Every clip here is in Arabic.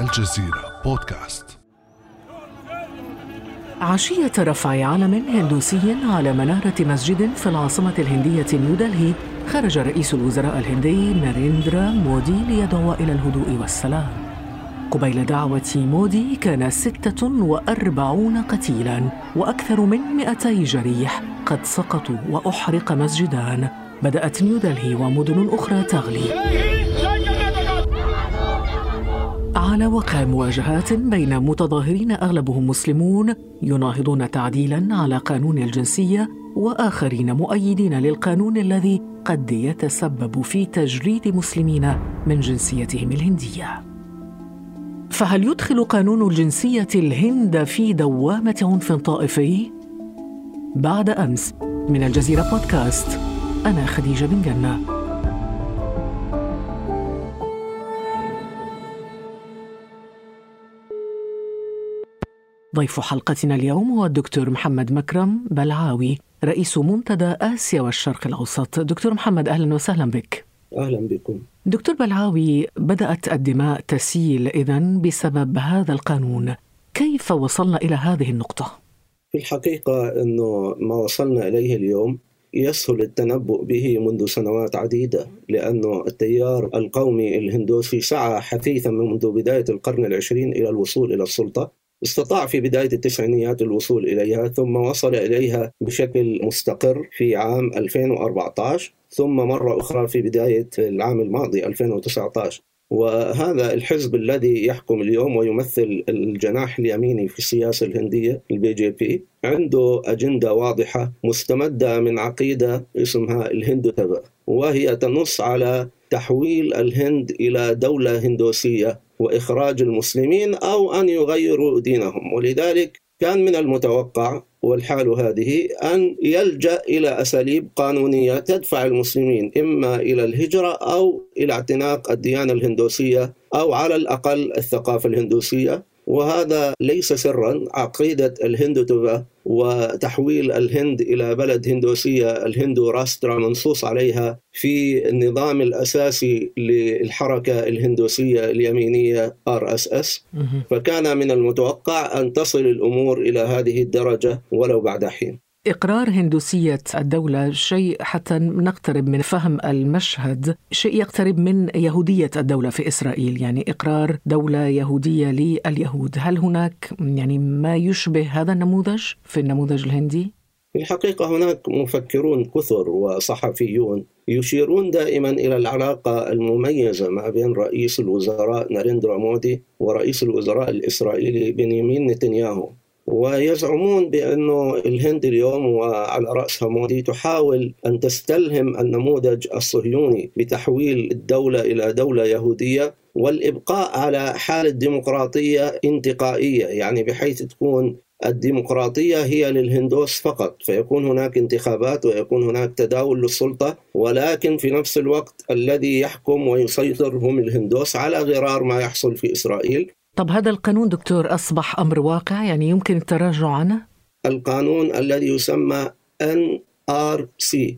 الجزيرة بودكاست. عشية رفع علم هندوسي على منارة مسجد في العاصمة الهندية نيودلهي خرج رئيس الوزراء الهندي ناريندرا مودي ليدعو إلى الهدوء والسلام. قبيل دعوة مودي كان ستة وأربعون قتيلاً وأكثر من مئتي جريح قد سقطوا وأحرق مسجدان. بدأت نيودلهي ومدن أخرى تغلي. على وقع مواجهات بين متظاهرين أغلبهم مسلمون يناهضون تعديلا على قانون الجنسية وآخرين مؤيدين للقانون الذي قد يتسبب في تجريد مسلمين من جنسيتهم الهندية. فهل يدخل قانون الجنسية الهند في دوامة عنف طائفي؟ بعد أمس من الجزيرة بودكاست أنا خديجة بن جنة. ضيف حلقتنا اليوم هو الدكتور محمد مكرم بلعاوي رئيس منتدى آسيا والشرق الأوسط. دكتور محمد أهلا وسهلا بك. أهلا بكم. دكتور بلعاوي بدأت الدماء تسيل إذا بسبب هذا القانون. كيف وصلنا إلى هذه النقطة؟ في الحقيقة أنه ما وصلنا إليه اليوم يسهل التنبؤ به منذ سنوات عديدة لأن التيار القومي الهندوسي سعى حثيثا منذ بداية القرن العشرين إلى الوصول إلى السلطة. استطاع في بداية التسعينيات الوصول إليها ثم وصل إليها بشكل مستقر في عام 2014 ثم مرة أخرى في بداية العام الماضي 2019 وهذا الحزب الذي يحكم اليوم ويمثل الجناح اليميني في السياسة الهندية ال BJP عنده أجندة واضحة مستمدة من عقيدة اسمها الهندوتفا وهي تنص على تحويل الهند إلى دولة هندوسية. وإخراج المسلمين أو أن يغيروا دينهم. ولذلك كان من المتوقع والحال هذه أن يلجأ إلى أساليب قانونية تدفع المسلمين إما إلى الهجرة أو إلى اعتناق الديانة الهندوسية أو على الأقل الثقافة الهندوسية. وهذا ليس سرا. عقيدة الهندوتفا وتحويل الهند إلى بلد هندوسية الهندو راشترا منصوص عليها في النظام الأساسي للحركة الهندوسية اليمينية RSS. فكان من المتوقع أن تصل الأمور إلى هذه الدرجة ولو بعد حين. إقرار هندوسية الدولة شيء حتى نقترب من فهم المشهد شيء يقترب من يهودية الدولة في إسرائيل يعني إقرار دولة يهودية لليهود هل هناك يعني ما يشبه هذا النموذج في النموذج الهندي؟ في الحقيقة هناك مفكرون كثر وصحفيون يشيرون دائما إلى العلاقة المميزة ما بين رئيس الوزراء ناريندرا مودي ورئيس الوزراء الإسرائيلي بنيامين نتنياهو ويزعمون بأنه الهند اليوم وعلى رأسها مودي تحاول أن تستلهم النموذج الصهيوني بتحويل الدولة إلى دولة يهودية والإبقاء على حالة ديمقراطية انتقائية يعني بحيث تكون الديمقراطية هي للهندوس فقط. فيكون هناك انتخابات ويكون هناك تداول للسلطة ولكن في نفس الوقت الذي يحكم ويسيطر هم الهندوس على غرار ما يحصل في إسرائيل طب هذا القانون دكتور أصبح أمر واقع؟ يعني يمكن التراجع عنه؟ القانون الذي يسمى NRC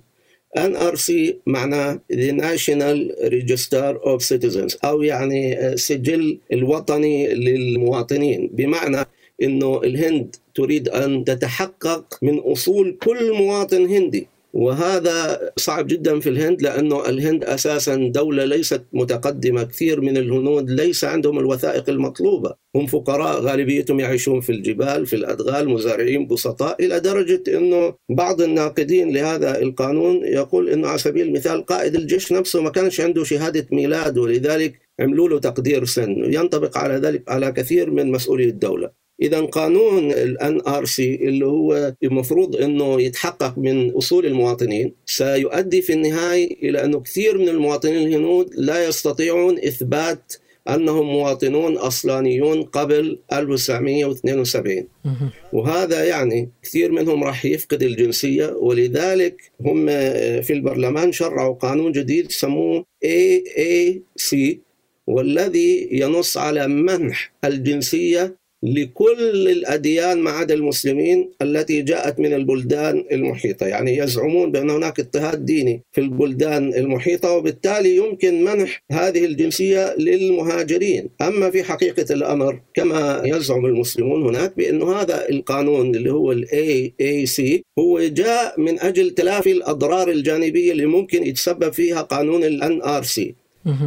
NRC معناه The National Register of Citizens أو يعني سجل الوطني للمواطنين. بمعنى أنه الهند تريد أن تتحقق من أصول كل مواطن هندي. وهذا صعب جدا في الهند لأنه الهند أساسا دولة ليست متقدمة كثير من الهنود ليس عندهم الوثائق المطلوبة. هم فقراء غالبيتهم يعيشون في الجبال في الأدغال مزارعين بسطاء إلى درجة إنه بعض الناقدين لهذا القانون يقول إنه على سبيل المثال قائد الجيش نفسه ما كانش عنده شهادة ميلاد ولذلك عملوا له تقدير سن. ينطبق على ذلك على كثير من مسؤولي الدولة. إذا قانون ال NRC اللي هو المفروض إنه يتحقق من أصول المواطنين سيؤدي في النهاية إلى أنه كثير من المواطنين الهنود لا يستطيعون إثبات أنهم مواطنون أصلانيون قبل 1972 وهذا يعني كثير منهم راح يفقد الجنسية ولذلك هم في البرلمان شرعوا قانون جديد سموه AAC والذي ينص على منح الجنسية لكل الأديان ما عدا المسلمين التي جاءت من البلدان المحيطة. يعني يزعمون بأن هناك اضطهاد ديني في البلدان المحيطة وبالتالي يمكن منح هذه الجنسية للمهاجرين. أما في حقيقة الأمر كما يزعم المسلمون هناك بأن هذا القانون اللي هو ال AAC هو جاء من أجل تلافي الأضرار الجانبية اللي ممكن يتسبب فيها قانون ال NRC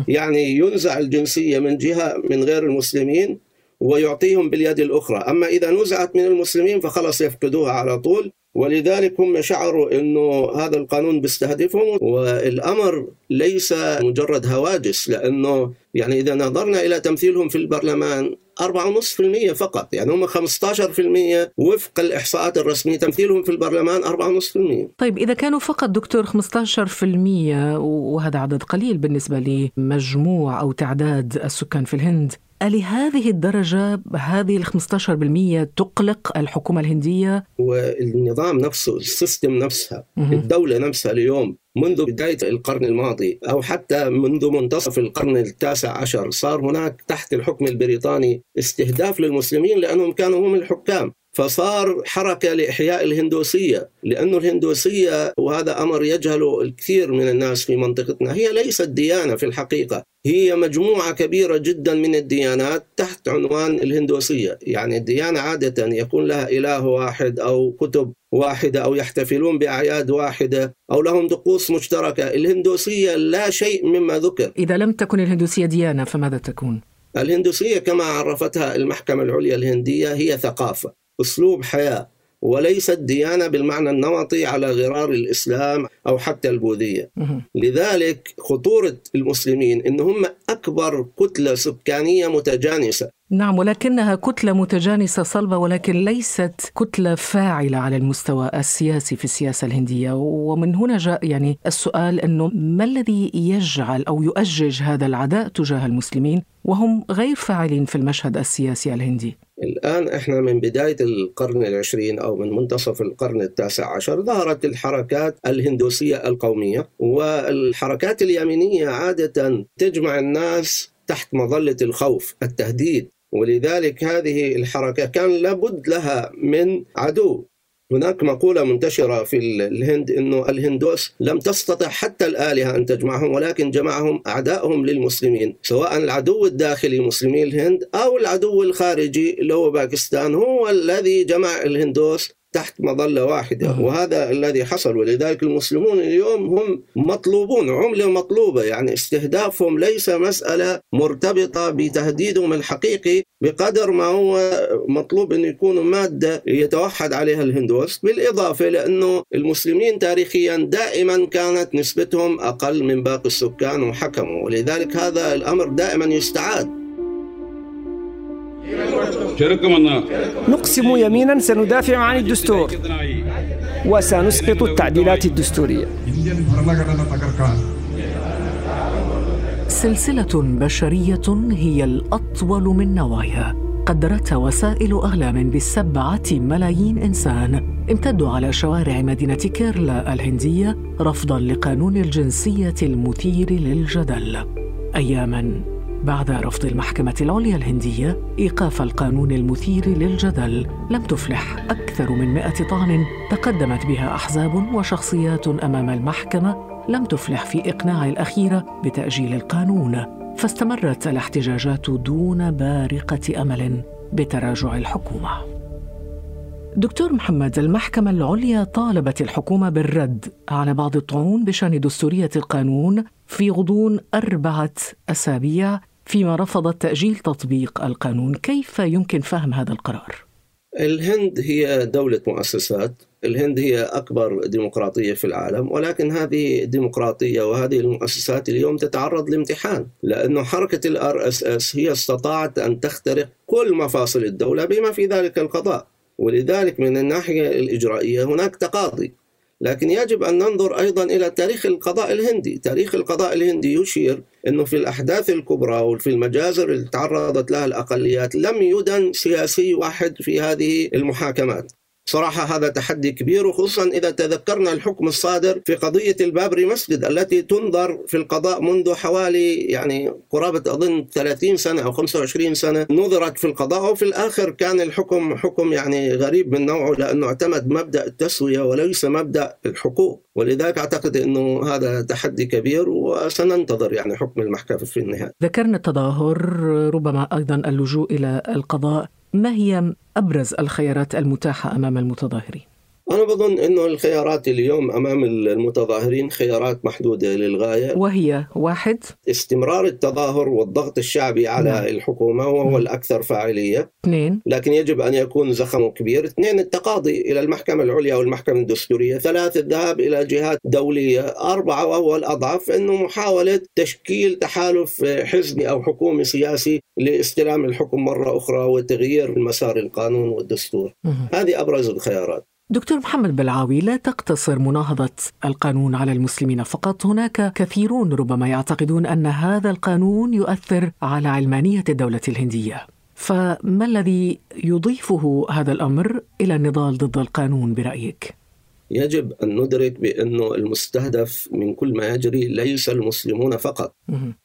يعني ينزع الجنسية من جهة من غير المسلمين ويعطيهم باليد الأخرى. أما إذا نزعت من المسلمين فخلص يفقدوها على طول. ولذلك هم شعروا إنه هذا القانون بيستهدفهم. والأمر ليس مجرد هواجس لأنه يعني إذا نظرنا إلى تمثيلهم في البرلمان 4.5% فقط. يعني هم 15% وفق الإحصاءات الرسمية. تمثيلهم في البرلمان 4.5% طيب إذا كانوا فقط دكتور 15% وهذا عدد قليل بالنسبة لمجموع أو تعداد السكان في الهند ألهذه الدرجة هذه ال 15% تقلق الحكومة الهندية؟ والنظام نفسه السيستم نفسها الدولة نفسها اليوم منذ بداية القرن الماضي أو حتى منذ منتصف القرن التاسع عشر صار هناك تحت الحكم البريطاني استهداف للمسلمين لأنهم كانوا هم الحكام. فصار حركة لإحياء الهندوسية لأن الهندوسية وهذا أمر يجهله الكثير من الناس في منطقتنا هي ليست ديانة في الحقيقة. هي مجموعة كبيرة جدا من الديانات تحت عنوان الهندوسية. يعني الديانة عادة يكون لها إله واحد أو كتب واحدة أو يحتفلون بأعياد واحدة أو لهم طقوس مشتركة. الهندوسية لا شيء مما ذكر. إذا لم تكن الهندوسية ديانة فماذا تكون؟ الهندوسية كما عرفتها المحكمة العليا الهندية هي ثقافة أسلوب حياة وليست ديانة بالمعنى النمطي على غرار الإسلام أو حتى البوذية. لذلك خطورة المسلمين إن هم أكبر كتلة سكانية متجانسة. نعم ولكنها كتلة متجانسة صلبة ولكن ليست كتلة فاعلة على المستوى السياسي في السياسة الهندية. ومن هنا جاء يعني السؤال أنه ما الذي يجعل أو يؤجج هذا العداء تجاه المسلمين؟ وهم غير فاعلين في المشهد السياسي الهندي. الآن إحنا من بداية القرن العشرين أو من منتصف القرن التاسع عشر ظهرت الحركات الهندوسية القومية والحركات اليمينية عادة تجمع الناس تحت مظلة الخوف التهديد. ولذلك هذه الحركة كان لابد لها من عدو. هناك مقولة منتشرة في الهند أنه الهندوس لم تستطع حتى الآلهة أن تجمعهم ولكن جمعهم أعدائهم للمسلمين سواء العدو الداخلي مسلمي الهند أو العدو الخارجي اللي هو باكستان هو الذي جمع الهندوس تحت مظلة واحدة. وهذا الذي حصل. ولذلك المسلمون اليوم هم مطلوبون عملة مطلوبة. يعني استهدافهم ليس مسألة مرتبطة بتهديدهم الحقيقي بقدر ما هو مطلوب أن يكونوا مادة يتوحد عليها الهندوس بالإضافة لأنه المسلمين تاريخيا دائما كانت نسبتهم أقل من باقي السكان وحكموا. ولذلك هذا الأمر دائما يستعاد. نقسم يمينا سندافع عن الدستور. وسنسقط التعديلات الدستورية. سلسلة بشرية هي الأطول من نوايا. قدرتها وسائل أعلام بسبعة ملايين إنسان. امتدوا على شوارع مدينة كيرلا الهندية رفضا لقانون الجنسية المثير للجدل. أياما بعد رفض المحكمة العليا الهندية إيقاف القانون المثير للجدل لم تفلح. أكثر من مئة طعن تقدمت بها أحزاب وشخصيات أمام المحكمة لم تفلح في إقناع الأخيرة بتأجيل القانون. فاستمرت الاحتجاجات دون بارقة أمل بتراجع الحكومة. دكتور محمد المحكمة العليا طالبت الحكومة بالرد على بعض الطعون بشأن دستورية القانون في غضون أربعة أسابيع فيما رفضت تأجيل تطبيق القانون كيف يمكن فهم هذا القرار؟ الهند هي دولة مؤسسات الهند هي أكبر ديمقراطية في العالم ولكن هذه الديمقراطية وهذه المؤسسات اليوم تتعرض لامتحان لأنه حركة ال RSS هي استطاعت أن تخترق كل مفاصل الدولة بما في ذلك القضاء ولذلك من الناحية الإجرائية هناك تقاضي لكن يجب أن ننظر أيضا إلى تاريخ القضاء الهندي. تاريخ القضاء الهندي يشير أنه في الأحداث الكبرى وفي المجازر اللي تعرضت لها الأقليات لم يدن سياسي واحد في هذه المحاكمات. صراحة هذا تحدي كبير وخصوصا إذا تذكرنا الحكم الصادر في قضية البابري مسجد التي تنظر في القضاء منذ حوالي يعني قرابة أظن 30 سنة أو 25 سنة نظرت في القضاء وفي الآخر كان الحكم حكم يعني غريب من نوعه لأنه اعتمد مبدأ التسوية وليس مبدأ الحقوق. ولذلك أعتقد أنه هذا تحدي كبير وسننتظر يعني حكم المحكمة في النهاية. ذكرنا التظاهر ربما أيضا اللجوء إلى القضاء. ما هي أبرز الخيارات المتاحة أمام المتظاهرين؟ أنا بظن أنه الخيارات اليوم أمام المتظاهرين خيارات محدودة للغاية. وهي واحد. استمرار التظاهر والضغط الشعبي على نعم. الحكومة وهو الأكثر فاعلية. اثنين. لكن يجب أن يكون زخمه كبير. اثنين التقاضي إلى المحكمة العليا والمحكمة الدستورية. ثلاث الذهاب إلى جهات دولية. أربعة وهو الأضعف أنه محاولة تشكيل تحالف حزبي أو حكومي سياسي لاستلام الحكم مرة أخرى وتغيير مسار القانون والدستور. هذه أبرز الخيارات. دكتور محمد بلعاوي لا تقتصر مناهضة القانون على المسلمين فقط. هناك كثيرون ربما يعتقدون أن هذا القانون يؤثر على علمانية الدولة الهندية. فما الذي يضيفه هذا الأمر إلى النضال ضد القانون برأيك؟ يجب أن ندرك بأنه المستهدف من كل ما يجري ليس المسلمون فقط.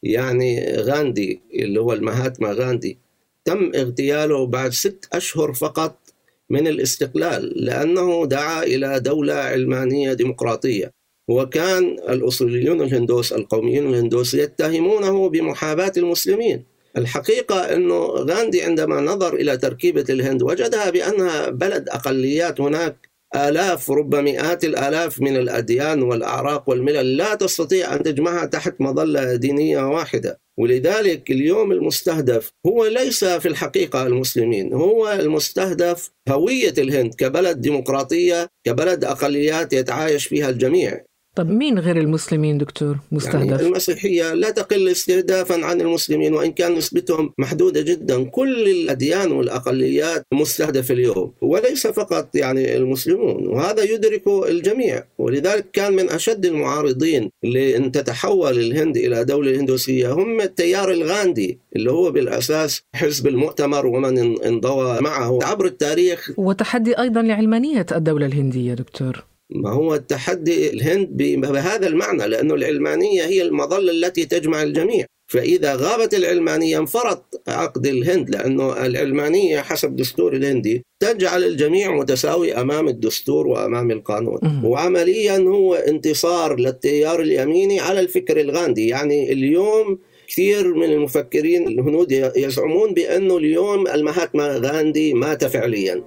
يعني غاندي اللي هو المهاتما غاندي تم اغتياله بعد ست أشهر فقط من الاستقلال لأنه دعا إلى دولة علمانية ديمقراطية. وكان الأصوليون الهندوس القوميون الهندوس يتهمونه بمحاباة المسلمين. الحقيقة أنه غاندي عندما نظر إلى تركيبة الهند وجدها بأنها بلد أقليات هناك. آلاف ربما مئات الآلاف من الأديان والأعراق والملل لا تستطيع أن تجمعها تحت مظلة دينية واحدة. ولذلك اليوم المستهدف هو ليس في الحقيقة المسلمين هو المستهدف هوية الهند كبلد ديمقراطية كبلد أقليات يتعايش فيها الجميع. طب مين غير المسلمين دكتور؟ مستهدف؟ يعني المسيحية لا تقل استهدافا عن المسلمين وإن كان نسبتهم محدودة جدا كل الأديان والأقليات مستهدفة اليوم وليس فقط يعني المسلمون وهذا يدركه الجميع ولذلك كان من أشد المعارضين لأن تتحول الهند إلى دولة هندوسية هم التيار الغاندي اللي هو بالأساس حزب المؤتمر ومن انضوى معه. عبر التاريخ وتحدي أيضا لعلمانية الدولة الهندية دكتور. ما هو التحدي الهند بهذا المعنى لأنه العلمانية هي المظلة التي تجمع الجميع. فإذا غابت العلمانية انفرط عقد الهند لأنه العلمانية حسب الدستور الهندي تجعل الجميع متساوي أمام الدستور وأمام القانون. وعمليا هو انتصار للتيار اليميني على الفكر الغاندي. يعني اليوم كثير من المفكرين الهنود يزعمون بأنه اليوم المهاتما غاندي مات فعليا.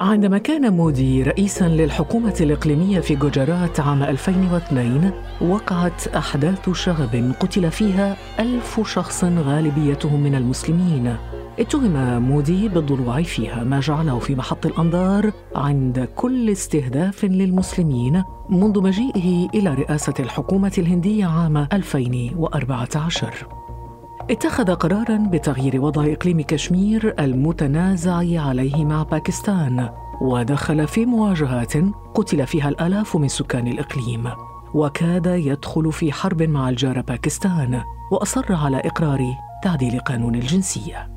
عندما كان مودي رئيسا للحكومة الإقليمية في جوجرات عام 2002 وقعت أحداث شغب قتل فيها ألف شخص غالبيتهم من المسلمين. اتهم مودي بالضلوع فيها ما جعله في محط الأنظار عند كل استهداف للمسلمين منذ مجيئه إلى رئاسة الحكومة الهندية عام 2014 اتخذ قرارا بتغيير وضع إقليم كشمير المتنازع عليه مع باكستان ودخل في مواجهات قتل فيها الألاف من سكان الإقليم. وكاد يدخل في حرب مع الجار باكستان وأصر على إقرار تعديل قانون الجنسية.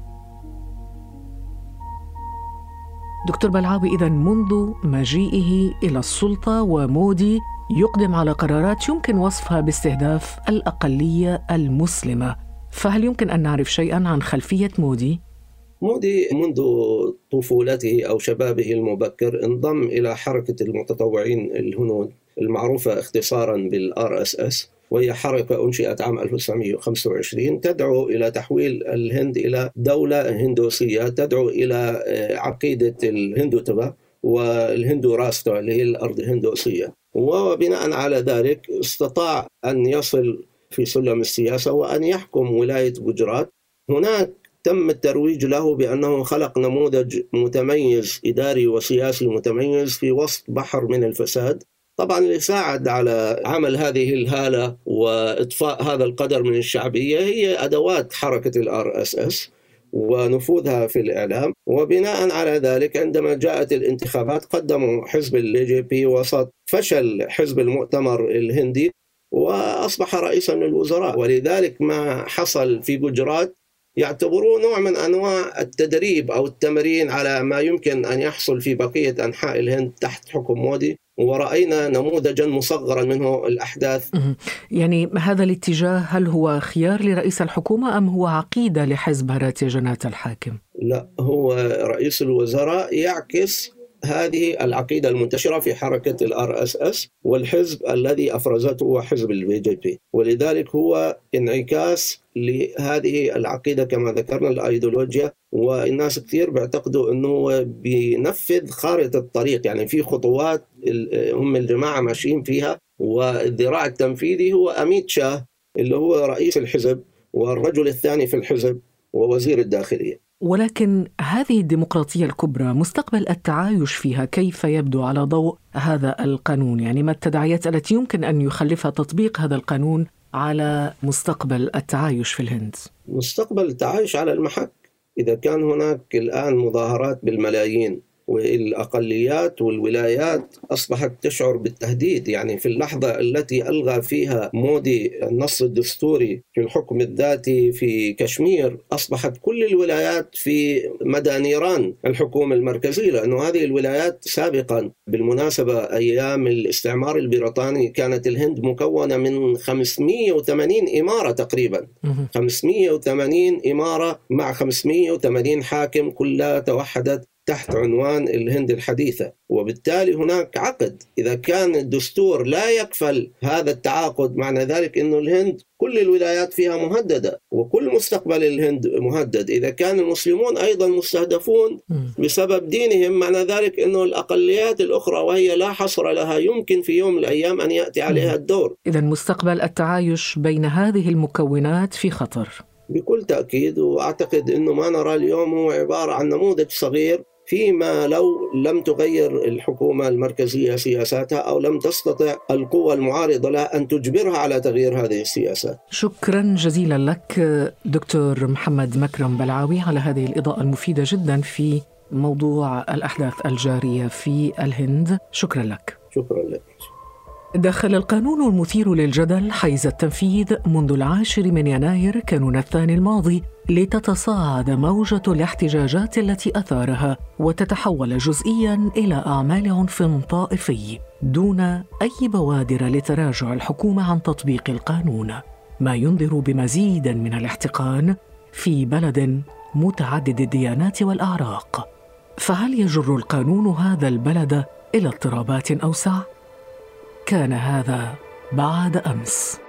دكتور بلعاوي اذا منذ مجيئه إلى السلطة ومودي يقدم على قرارات يمكن وصفها باستهداف الأقلية المسلمة فهل يمكن أن نعرف شيئا عن خلفية مودي؟ مودي منذ طفولته أو شبابه المبكر انضم إلى حركة المتطوعين الهنود المعروفة اختصارا بال RSS وهي حركة أنشئت عام 1925 تدعو إلى تحويل الهند إلى دولة هندوسية تدعو إلى آه، عقيدة الهندوتفا والهندو راشترا اللي هي الأرض الهندوسية وبناء على ذلك استطاع أن يصل في سلم السياسة وأن يحكم ولاية جوجرات. هناك تم الترويج له بأنه خلق نموذج متميز إداري وسياسي متميز في وسط بحر من الفساد. طبعا اللي ساعد على عمل هذه الهالة وإضفاء هذا القدر من الشعبية هي أدوات حركة ال RSS ونفوذها في الإعلام. وبناء على ذلك عندما جاءت الانتخابات قدموا حزب ال BJP وسط فشل حزب المؤتمر الهندي. وأصبح رئيسا للوزراء. ولذلك ما حصل في جوجارات يعتبروه نوع من أنواع التدريب أو التمرين على ما يمكن أن يحصل في بقية أنحاء الهند تحت حكم مودي. ورأينا نموذجا مصغرا منه الأحداث. يعني هذا الاتجاه هل هو خيار لرئيس الحكومة أم هو عقيدة لحزب بهاراتيا جاناتا الحاكم؟ لا هو رئيس الوزراء يعكس هذه العقيدة المنتشرة في حركة ال RSS والحزب الذي أفرزته هو حزب ال BJP. ولذلك هو انعكاس لهذه العقيدة كما ذكرنا الأيديولوجيا. والناس كثير بيعتقدوا إنه بينفذ خارطة الطريق. يعني في خطوات هم الجماعة ماشيين فيها. والذراع التنفيذي هو أميت شاه اللي هو رئيس الحزب والرجل الثاني في الحزب ووزير الداخلية. ولكن هذه الديمقراطية الكبرى مستقبل التعايش فيها كيف يبدو على ضوء هذا القانون؟ يعني ما التداعيات التي يمكن أن يخلفها تطبيق هذا القانون على مستقبل التعايش في الهند؟ مستقبل التعايش على المحك. إذا كان هناك الآن مظاهرات بالملايين والأقليات والولايات أصبحت تشعر بالتهديد. يعني في اللحظة التي ألغى فيها مودي النص الدستوري في الحكم الذاتي في كشمير أصبحت كل الولايات في مدى نيران الحكومة المركزية لأنه هذه الولايات سابقا بالمناسبة أيام الاستعمار البريطاني كانت الهند مكونة من 580 إمارة تقريبا. 580 إمارة مع 580 حاكم كلها توحدت تحت عنوان الهند الحديثة وبالتالي هناك عقد. إذا كان الدستور لا يكفل هذا التعاقد معنى ذلك أن الهند كل الولايات فيها مهددة وكل مستقبل الهند مهدد. إذا كان المسلمون أيضا مستهدفون بسبب دينهم معنى ذلك أنه الأقليات الأخرى وهي لا حصر لها يمكن في يوم من الأيام أن يأتي عليها الدور. إذا مستقبل التعايش بين هذه المكونات في خطر. بكل تأكيد وأعتقد أنه ما نرى اليوم هو عبارة عن نموذج صغير فيما لو لم تغير الحكومة المركزية سياساتها أو لم تستطع القوى المعارضة لها أن تجبرها على تغيير هذه السياسات. شكرا جزيلا لك دكتور محمد مكرم بلعاوي على هذه الإضاءة المفيدة جدا في موضوع الأحداث الجارية في الهند، شكرا لك. شكرا لك. دخل القانون المثير للجدل حيز التنفيذ منذ العاشر من يناير كانون الثاني الماضي لتتصاعد موجة الاحتجاجات التي أثارها وتتحول جزئيا إلى أعمال عنف طائفي دون أي بوادر لتراجع الحكومة عن تطبيق القانون ما ينذر بمزيد من الاحتقان في بلد متعدد الديانات والأعراق فهل يجر القانون هذا البلد إلى اضطرابات أوسع؟ كان هذا بعد أمس.